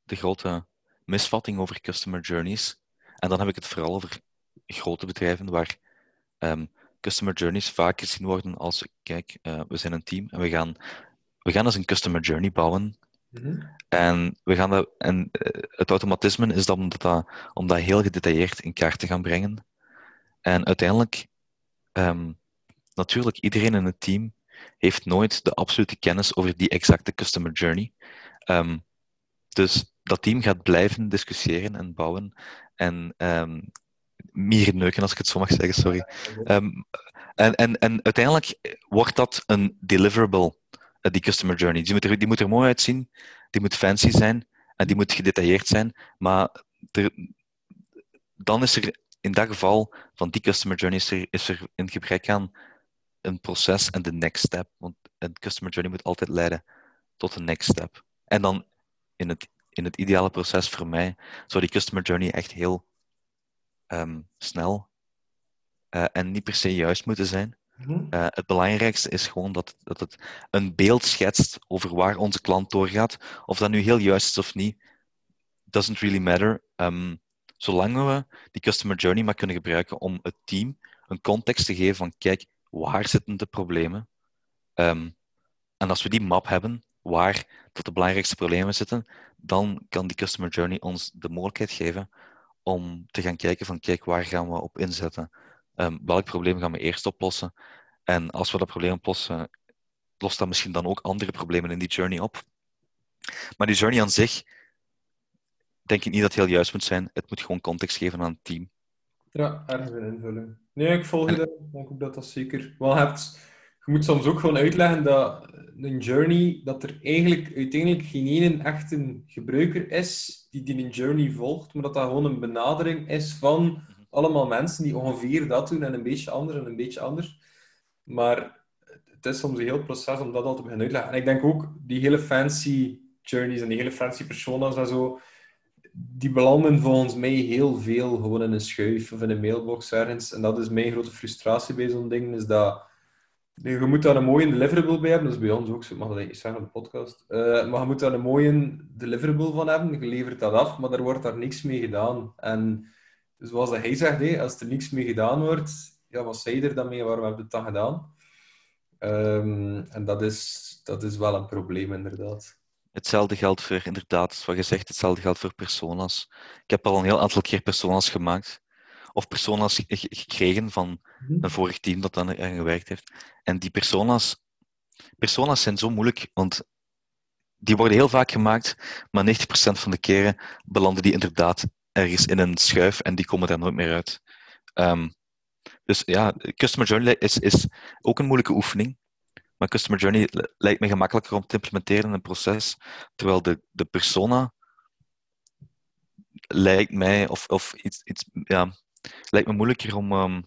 Speaker 2: de grote misvatting over customer journeys. En dan heb ik het vooral over grote bedrijven waar um, customer journeys vaak gezien worden als, kijk, uh, we zijn een team en we gaan, we gaan eens een customer journey bouwen. Mm -hmm. En, we gaan dat, en uh, het automatisme is dan om dat, om dat heel gedetailleerd in kaart te gaan brengen. En uiteindelijk um, natuurlijk, iedereen in het team heeft nooit de absolute kennis over die exacte customer journey. Um, dus dat team gaat blijven discussiëren en bouwen en um, neuken, als ik het zo mag zeggen, sorry. Um, En, en, en uiteindelijk wordt dat een deliverable, eh, die customer journey. Die moet, er, die moet er mooi uitzien, die moet fancy zijn en die moet gedetailleerd zijn. Maar er, dan is er in dat geval van die customer journey is er, is er een gebrek aan een proces en de next step. Want een customer journey moet altijd leiden tot een next step. En dan in het, in het ideale proces voor mij zou die customer journey echt heel ehm, snel uh, en niet per se juist moeten zijn. Uh, het belangrijkste is gewoon dat, dat het een beeld schetst over waar onze klant doorgaat. Of dat nu heel juist is of niet, doesn't really matter. Um, zolang we die customer journey maar kunnen gebruiken om het team een context te geven van kijk, waar zitten de problemen? Um, en als we die map hebben, waar dat de belangrijkste problemen zitten, dan kan die customer journey ons de mogelijkheid geven om te gaan kijken van kijk, waar gaan we op inzetten? Um, welk probleem gaan we eerst oplossen? En als we dat probleem oplossen, lost dat misschien dan ook andere problemen in die journey op. Maar die journey aan zich, denk ik niet dat het heel juist moet zijn. Het moet gewoon context geven aan het team.
Speaker 1: Ja, ergens een invulling. Nee, ik volg je dat. Ik denk ook dat dat zeker wel hebt. Je moet soms ook gewoon uitleggen dat een journey, dat er eigenlijk uiteindelijk geen ene echte gebruiker is die die journey volgt, maar dat dat gewoon een benadering is van allemaal mensen die ongeveer dat doen en een beetje anders en een beetje anders. Maar het is soms een heel proces om dat al te beginnen uitleggen. En ik denk ook, die hele fancy journeys en die hele fancy personas en zo, die belanden volgens mij heel veel gewoon in een schuif of in een mailbox ergens. En dat is mijn grote frustratie bij zo'n ding, is dat je moet daar een mooie deliverable bij hebben. Dat is bij ons ook zo, mag dat niet zeggen op de podcast. Uh, maar je moet daar een mooie deliverable van hebben. Je levert dat af, maar daar wordt daar niks mee gedaan. En zoals hij zegt, hé, als er niks mee gedaan wordt, ja, wat zei er dan mee? Waarom heb je het dan gedaan? Um, en dat is, dat is wel een probleem, inderdaad.
Speaker 2: Hetzelfde geldt voor, inderdaad, je zegt, hetzelfde geldt voor personas. Ik heb al een heel aantal keer personas gemaakt. Of personas gekregen van mhm. een vorig team dat aan gewerkt heeft. En die personas, personas zijn zo moeilijk, want die worden heel vaak gemaakt, maar 90% van de keren belanden die inderdaad ergens in een schuif en die komen daar nooit meer uit. Um, dus ja, Customer Journey is, is ook een moeilijke oefening. Maar Customer Journey lijkt me gemakkelijker om te implementeren in een proces, terwijl de, de persona lijkt mij, of, of iets, iets ja, lijkt me moeilijker om um,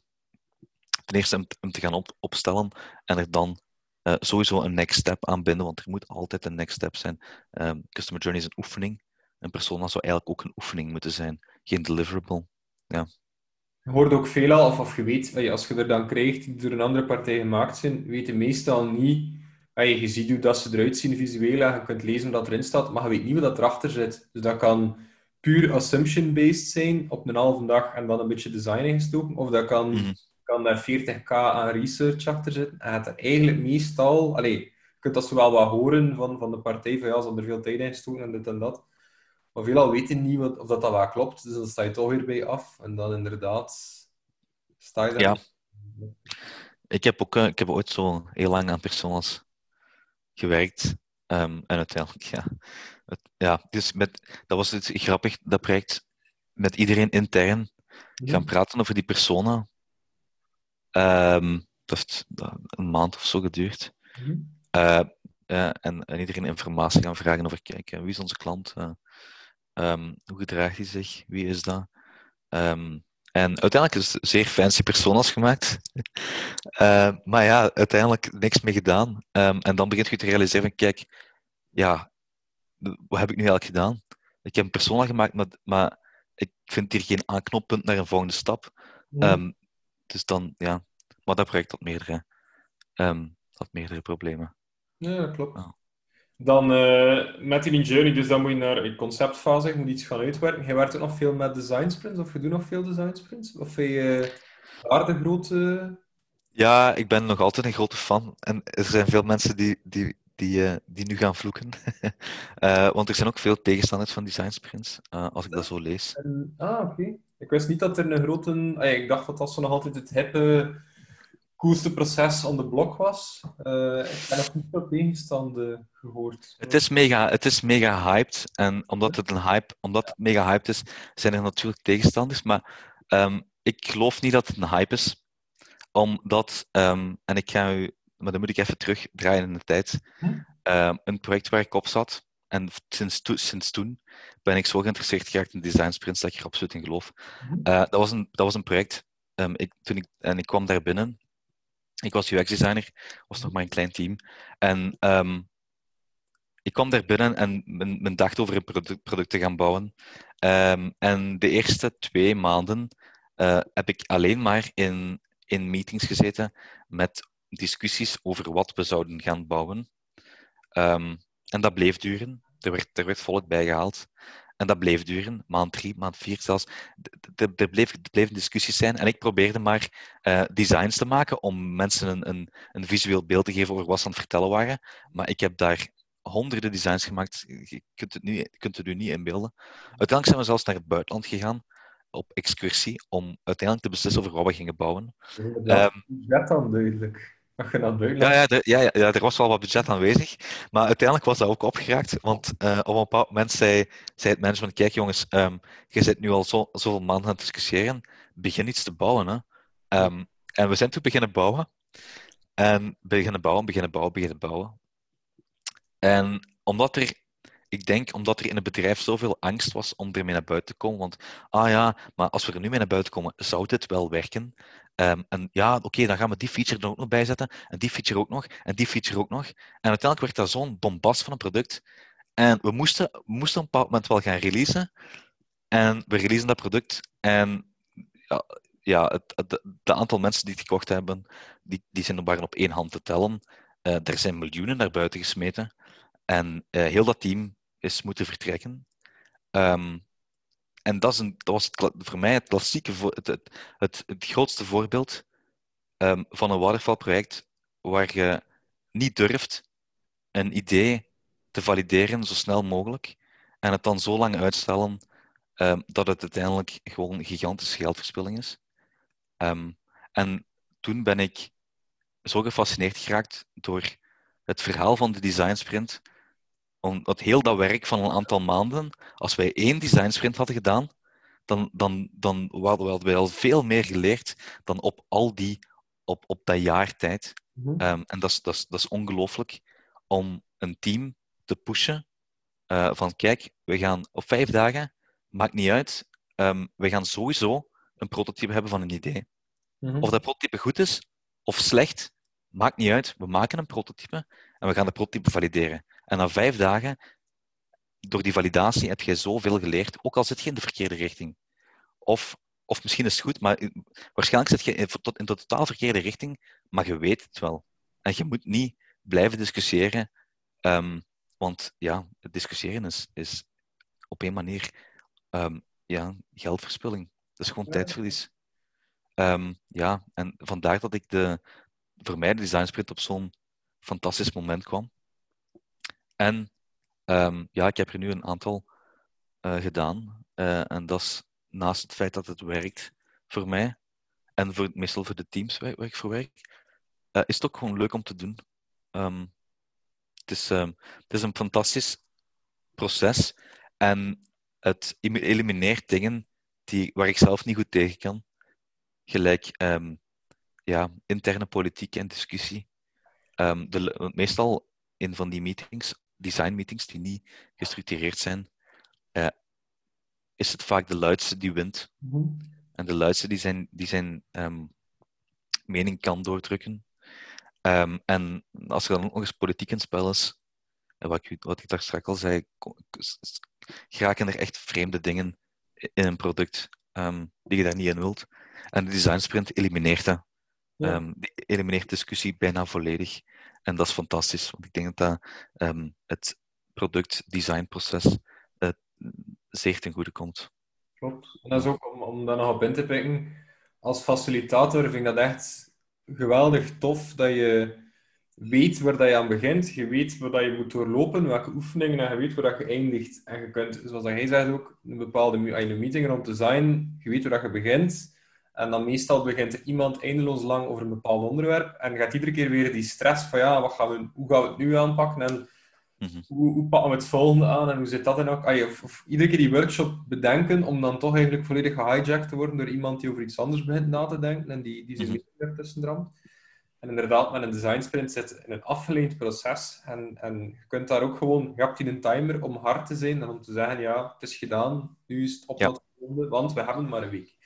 Speaker 2: ten eerste hem, te gaan op, opstellen en er dan uh, sowieso een next step aan binden, want er moet altijd een next step zijn. Um, Customer Journey is een oefening. Een persona zou eigenlijk ook een oefening moeten zijn, geen deliverable. Ja.
Speaker 1: Je hoort ook veelal, of, of je weet, als je er dan krijgt die door een andere partij gemaakt zijn, weet je meestal niet. Je ziet hoe dat ze eruit zien visueel en je kunt lezen wat erin staat, maar je weet niet wat erachter zit. Dus dat kan puur assumption-based zijn op een halve dag en dan een beetje design ingestoken. Of dat kan, mm kan daar 40k aan research achter zitten. En het eigenlijk meestal... Allez, je kunt dat wel wat horen van, van de partij, van ja, ze hebben er veel tijd in gestoken en dit en dat. Maar veelal weten niet wat, of dat, dat wel klopt, dus dan sta je toch weer bij af. En dan inderdaad sta je daar.
Speaker 2: Ja. Ik heb, ook, eh, ik heb ooit zo heel lang aan personas gewerkt. Um, en uiteindelijk, ja. Het, ja dus met, dat was het grappig, dat project met iedereen intern gaan praten over die persona. Um, dat heeft een maand of zo geduurd. Mm uh, uh, en, en, iedereen informatie gaan vragen over, kijk, wie is onze klant? Uh, Um, hoe gedraagt hij zich? Wie is dat? Um, en uiteindelijk is het zeer fancy personas gemaakt. maar ja, uiteindelijk niks mee gedaan. En dan begint je te realiseren van, kijk, ja, wat heb ik nu eigenlijk gedaan? Ik heb een persona gemaakt, maar, maar ik vind hier geen aanknoppunt naar een volgende stap. Ja. dus dan, ja, maar dat project had meerdere, had meerdere problemen.
Speaker 1: Ja, dat klopt. Oh. Dan uh, met die journey, dus dan moet je naar een conceptfase, je moet iets gaan uitwerken. Je werkt ook nog veel met design sprints, of je doet nog veel design sprints? Of je daar de grote...
Speaker 2: Ja, ik ben nog altijd een grote fan. En er zijn veel mensen die, die, die, uh, die nu gaan vloeken. uh, want er zijn ook veel tegenstanders van design sprints, als ik dat zo lees.
Speaker 1: ah, oké. Ik wist niet dat er een grote... Ah, ik dacht dat dat zo nog altijd het hippe coolste proces on the blok was. Ik heb nog niet veel tegenstanden gehoord.
Speaker 2: Het is mega, het is mega hyped. En omdat het, een hype, omdat het mega hyped is, zijn er natuurlijk tegenstanders. Maar um, ik geloof niet dat het een hype is. Omdat, ehm, en ik ga u, maar dan moet ik even terugdraaien in de tijd, ehm, een project waar ik op zat. En sinds, sinds toen ben ik zo geïnteresseerd geraakt in design sprints dat ik er absoluut in geloof. Uh, dat, was een, dat was een project. Um, ik, toen ik, en ik kwam daar binnen. Ik was UX-designer, was nog maar een klein team. En um, ik kwam daar binnen en men, men dacht over een product, product, te gaan bouwen. Um, en de eerste twee maanden uh, heb ik alleen maar in, in meetings gezeten met discussies over wat we zouden gaan bouwen. Um, en dat bleef duren. Er werd, er werd volk bijgehaald. En dat bleef duren, maand drie, maand vier zelfs. Er bleef, bleven discussies zijn. En ik probeerde maar uh, designs te maken om mensen een, een, een, visueel beeld te geven over wat ze aan het vertellen waren. Maar ik heb daar honderden designs gemaakt. Je kunt het, nu, je kunt het u niet inbeelden. Uiteindelijk zijn we zelfs naar het buitenland gegaan op excursie om uiteindelijk te beslissen over wat we gingen bouwen.
Speaker 1: Ja, um, dat dan duidelijk.
Speaker 2: Ja, ja, ja, ja, er was wel wat budget aanwezig. Maar uiteindelijk was dat ook opgeraakt. Want uh, op een bepaald moment zei, zei het management: Kijk, jongens, um, je zit nu al zo, zoveel maanden aan het discussiëren. Begin iets te bouwen. Hè. Um, en we zijn toen beginnen bouwen. En beginnen bouwen, beginnen bouwen, beginnen bouwen. En omdat er ik denk omdat er in het bedrijf zoveel angst was om ermee naar buiten te komen. Want, ah ja, maar als we er nu mee naar buiten komen, zou dit wel werken? Um, en ja, oké, dan gaan we die feature er ook nog bij zetten. En die feature ook nog. En die feature ook nog. En uiteindelijk werd dat zo'n bombast van een product. En we moesten, we moesten op een bepaald moment wel gaan releasen. En we releasen dat product. En ja, ja het, het, aantal mensen die het gekocht hebben, die, die zijn waren op één hand te tellen. Uh, er zijn miljoenen naar buiten gesmeten. En uh, heel dat team is moeten vertrekken. Um, en dat, is dat was voor mij het klassieke, het, het, het, het grootste voorbeeld um, van een watervalproject waar je niet durft een idee te valideren zo snel mogelijk en het dan zo lang uitstellen um, dat het uiteindelijk gewoon een gigantische geldverspilling is. Um, en toen ben ik zo gefascineerd geraakt door het verhaal van de design sprint omdat heel dat werk van een aantal maanden, als wij één design sprint hadden gedaan, dan, dan, dan hadden wij al veel meer geleerd dan op al die, op, op dat jaar tijd. Mm um, en dat is, dat, is, dat is ongelooflijk om een team te pushen uh, van kijk, we gaan op vijf dagen, maakt niet uit, um, we gaan sowieso een prototype hebben van een idee. Mm -hmm. Of dat prototype goed is of slecht, maakt niet uit. We maken een prototype en we gaan de prototype valideren. En na vijf dagen, door die validatie, heb je zoveel geleerd, ook al zit je in de verkeerde richting. Of, of misschien is het goed, maar waarschijnlijk zit je in, in de totaal verkeerde richting, maar je weet het wel. En je moet niet blijven discussiëren, um, want ja, het discussiëren is, is op een manier um, ja, geldverspilling. Dat is gewoon ja. tijdverlies. Um, ja, en vandaar dat ik de, voor mij de design sprint op zo'n fantastisch moment kwam. En um, ja, ik heb er nu een aantal uh, gedaan. Uh, en dat is naast het feit dat het werkt voor mij en voor, meestal voor de teams waar, ik voor werk, uh, is het ook gewoon leuk om te doen. Um, het, is, um, het is een fantastisch proces en het elimineert dingen die, waar ik zelf niet goed tegen kan. Gelijk ja, interne politiek en discussie. de, meestal in van die meetings design meetings die niet gestructureerd zijn, uh, is het vaak de luidste die wint. Mm -hmm. En de luidste die zijn, die zijn um, mening kan doordrukken. Um, en als er dan nog eens politiek in het spel is, en wat ik, wat ik daar straks al zei, geraken er echt vreemde dingen in een product um, die je daar niet in wilt. En de design sprint elimineert dat. Ja. Um, elimineert discussie bijna volledig. En dat is fantastisch, want ik denk dat, um, het product-designproces uh, zeer ten goede komt.
Speaker 1: Klopt. En dat is ook om, om daar nog op in te pikken. Als facilitator vind ik dat echt geweldig tof dat je weet waar dat je aan begint, je weet waar dat je moet doorlopen, welke oefeningen, en je weet waar dat je eindigt. En je kunt, zoals hij zei ook, een bepaalde een meeting rond design, je weet waar dat je begint, en dan meestal begint iemand eindeloos lang over een bepaald onderwerp en gaat iedere keer weer die stress van ja, wat gaan we, hoe gaan we het nu aanpakken? En
Speaker 2: Mhm.
Speaker 1: Hoe, hoe pakken we het volgende aan en hoe zit dat in ook? Of, of, iedere keer die workshop bedenken om dan toch eigenlijk volledig gehijacked te worden door iemand die over iets anders begint na te denken en die, die
Speaker 2: Mhm.
Speaker 1: mm tussen ramt. En inderdaad, met een design sprint zit in een afgeleid proces. En, en je kunt daar ook gewoon, je hebt hier een timer om hard te zijn en om te zeggen, ja, het is gedaan, nu is het op
Speaker 2: Ja.
Speaker 1: dat volgende, want we hebben maar een week.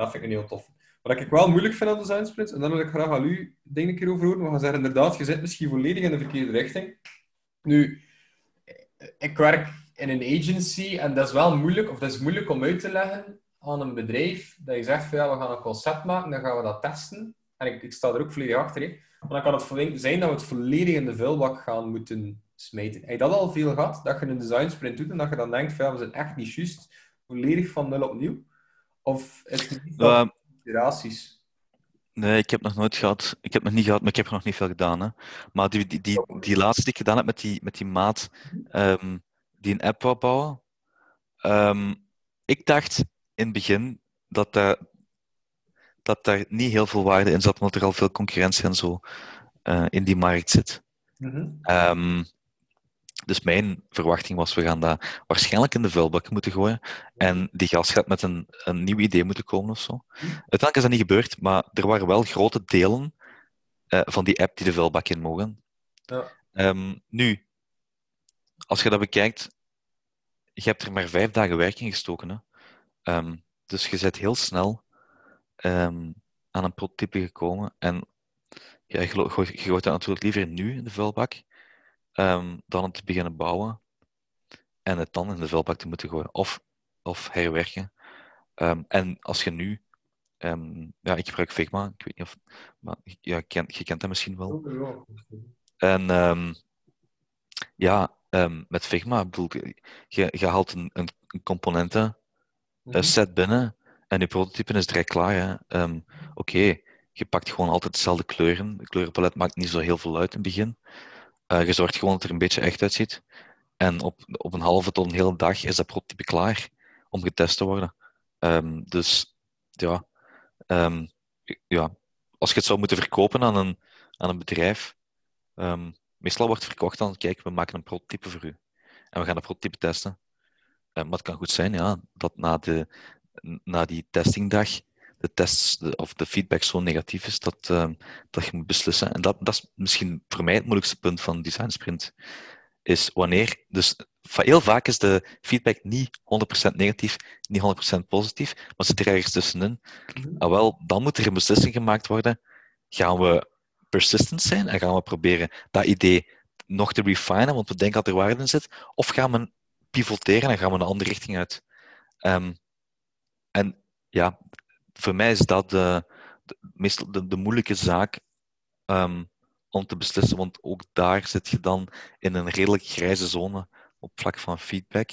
Speaker 1: Dat vind ik een heel tof. Wat ik wel moeilijk vind aan design sprints, en daar wil ik graag aan u denk keer over horen, we gaan zeggen, inderdaad, je zit misschien volledig in de verkeerde richting. Nu, ik werk in een agency en dat is wel moeilijk, of dat is moeilijk om uit te leggen aan een bedrijf, dat je zegt van ja, we gaan een concept maken, dan gaan we dat testen. En ik, ik sta er ook volledig achter. Hè. Maar dan kan het zijn dat we het volledig in de vuilbak gaan moeten smijten. Heb je dat al veel gehad? Dat je een design sprint doet en dat je dan denkt van ja, we zijn echt niet juist volledig van nul opnieuw? Of is het niet
Speaker 2: Eh,
Speaker 1: inspiraties?
Speaker 2: Nee, ik heb nog nooit gehad. Ik heb nog niet gehad, maar ik heb er nog niet veel gedaan. Hè. Maar die, die, die, die laatste die ik gedaan heb met die, met die maat ehm, die een app wou bouwen. ehm, ik dacht in het begin dat daar, dat daar niet heel veel waarde in zat, omdat er al veel concurrentie en zo eh, in die markt zit.
Speaker 1: Mhm.
Speaker 2: Ehm, dus mijn verwachting was, we gaan dat waarschijnlijk in de vuilbak moeten gooien. En die gast gaat met een, een nieuw idee moeten komen of zo. Uiteindelijk is dat niet gebeurd, maar er waren wel grote delen eh, van die app die de vuilbak in mogen.
Speaker 1: Ja.
Speaker 2: Ehm, nu, als je dat bekijkt, je hebt er maar vijf dagen werking gestoken. Hè? Ehm, dus je bent heel snel ehm, aan een prototype gekomen. En ja, je gooit dat natuurlijk liever nu in de vuilbak ehm, dan het te beginnen bouwen en het dan in de vuilbak te moeten gooien of, of herwerken. Ehm, en als je nu, ehm, ja, ik gebruik Figma, ik weet niet of, maar ja, je, kent, je kent dat misschien wel.
Speaker 1: Oh, ja.
Speaker 2: En ja, met Figma, bedoel, je, je haalt een, een, een componenten
Speaker 1: Mhm.
Speaker 2: eh, set binnen en je prototype is direct klaar. Oké, je pakt gewoon altijd dezelfde kleuren. De kleurenpalet maakt niet zo heel veel uit in het begin. Eh, je zorgt gewoon dat er een beetje echt uitziet. En op, op een halve tot een hele dag is dat prototype klaar om getest te worden. Ehm, dus ja, ehm, ja, als je het zou moeten verkopen aan een, aan een bedrijf, ehm, meestal wordt verkocht dan, kijk, we maken een prototype voor u. En we gaan dat prototype testen. Maar het kan goed zijn, ja, dat na, de, na die testingdag de tests de- of de feedback zo negatief is dat, ehm, dat je moet beslissen. En dat, dat is misschien voor mij het moeilijkste punt van design sprint. Is wanneer, dus heel vaak is de feedback niet 100% negatief, niet 100% positief, maar zit er ergens tussenin. Ah, wel, dan moet er een beslissing gemaakt worden. Gaan we persistent zijn en gaan we proberen dat idee nog te refinen, want we denken dat er waarde in zit, of gaan we pivoteren en gaan we een andere richting uit? Ehm, en ja, voor mij is dat de, de, meestal de, moeilijke zaak ehm, om te beslissen, want ook daar zit je dan in een redelijk grijze zone op vlak van feedback,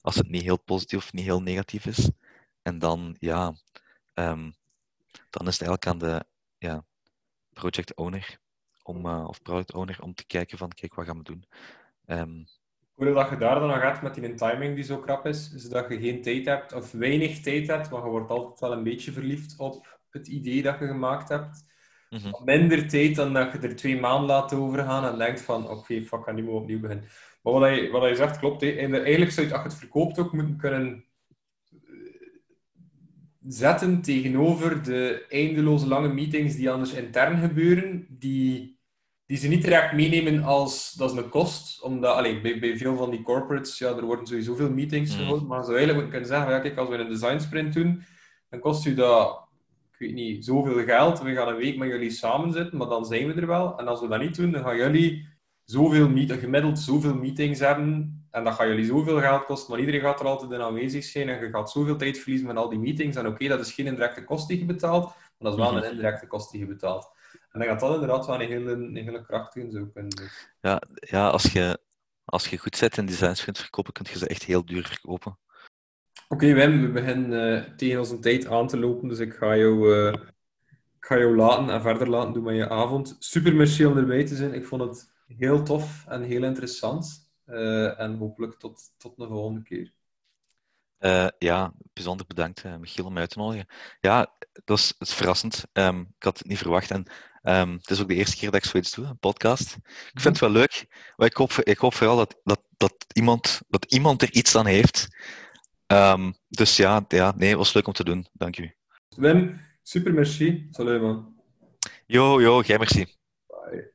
Speaker 2: als het niet heel positief of niet heel negatief is. En dan, ja, ehm, dan is het eigenlijk aan de ja, project owner om, eh, of product owner om te kijken van, kijk, wat gaan we doen? Ehm,
Speaker 1: Hoeveel dat je daar dan aan gaat met die timing die zo krap is, is dat je geen tijd hebt of weinig tijd hebt, maar je wordt altijd wel een beetje verliefd op het idee dat je gemaakt hebt.
Speaker 2: mhm.
Speaker 1: Minder tijd dan dat je er twee maanden laat overgaan en denkt van oké, fuck, ik ga nu maar opnieuw beginnen. Maar wat je, wat je zegt klopt. En eigenlijk zou je het, als je het verkoopt ook moeten kunnen eh, zetten tegenover de eindeloze lange meetings die anders intern gebeuren, die, die ze niet direct meenemen als dat is een kost. Omdat, allee, bij, bij veel van die corporates, ja, er worden sowieso veel meetings
Speaker 2: Mm.
Speaker 1: gehouden, maar ze zou eigenlijk kunnen zeggen, ja, kijk, als we een design sprint doen, dan kost u dat, ik weet niet, zoveel geld. We gaan een week met jullie samen zitten, maar dan zijn we er wel. En als we dat niet doen, dan gaan jullie zoveel gemiddeld zoveel meetings hebben. En dat gaat jullie zoveel geld kosten, maar iedereen gaat er altijd in aanwezig zijn. En je gaat zoveel tijd verliezen met al die meetings. En oké, dat is geen indirecte kost die je betaalt, maar dat is wel
Speaker 2: Mhm.
Speaker 1: een indirecte kost die je betaalt. En dan gaat dat inderdaad wel een hele, een hele kracht doen. Zo kunnen. Dus.
Speaker 2: Ja, ja als, je, als je goed zet in design sprint verkopen, kun je ze echt heel duur verkopen.
Speaker 1: Oké, Wim, we beginnen eh, tegen onze tijd aan te lopen, dus ik ga jou, eh, ik ga jou laten en verder laten doen met je avond. Super merci om erbij te zijn. Ik vond het heel tof en heel interessant. Eh, en hopelijk tot, tot een volgende keer.
Speaker 2: Uh, ja, bijzonder bedankt, uh, Michiel, om uit te nodigen. Ja, dat is, is verrassend. Um, ik had het niet verwacht. En um, het is ook de eerste keer dat ik zoiets doe, een podcast. Ik vind het wel leuk, maar ik hoop, ik hoop vooral dat, dat, dat, iemand, dat iemand er iets aan heeft. Um, dus ja, ja, nee, het was leuk om te doen. Dank u.
Speaker 1: Wim, super merci. Salut, man.
Speaker 2: Jo, jo, jij merci.
Speaker 1: Bye.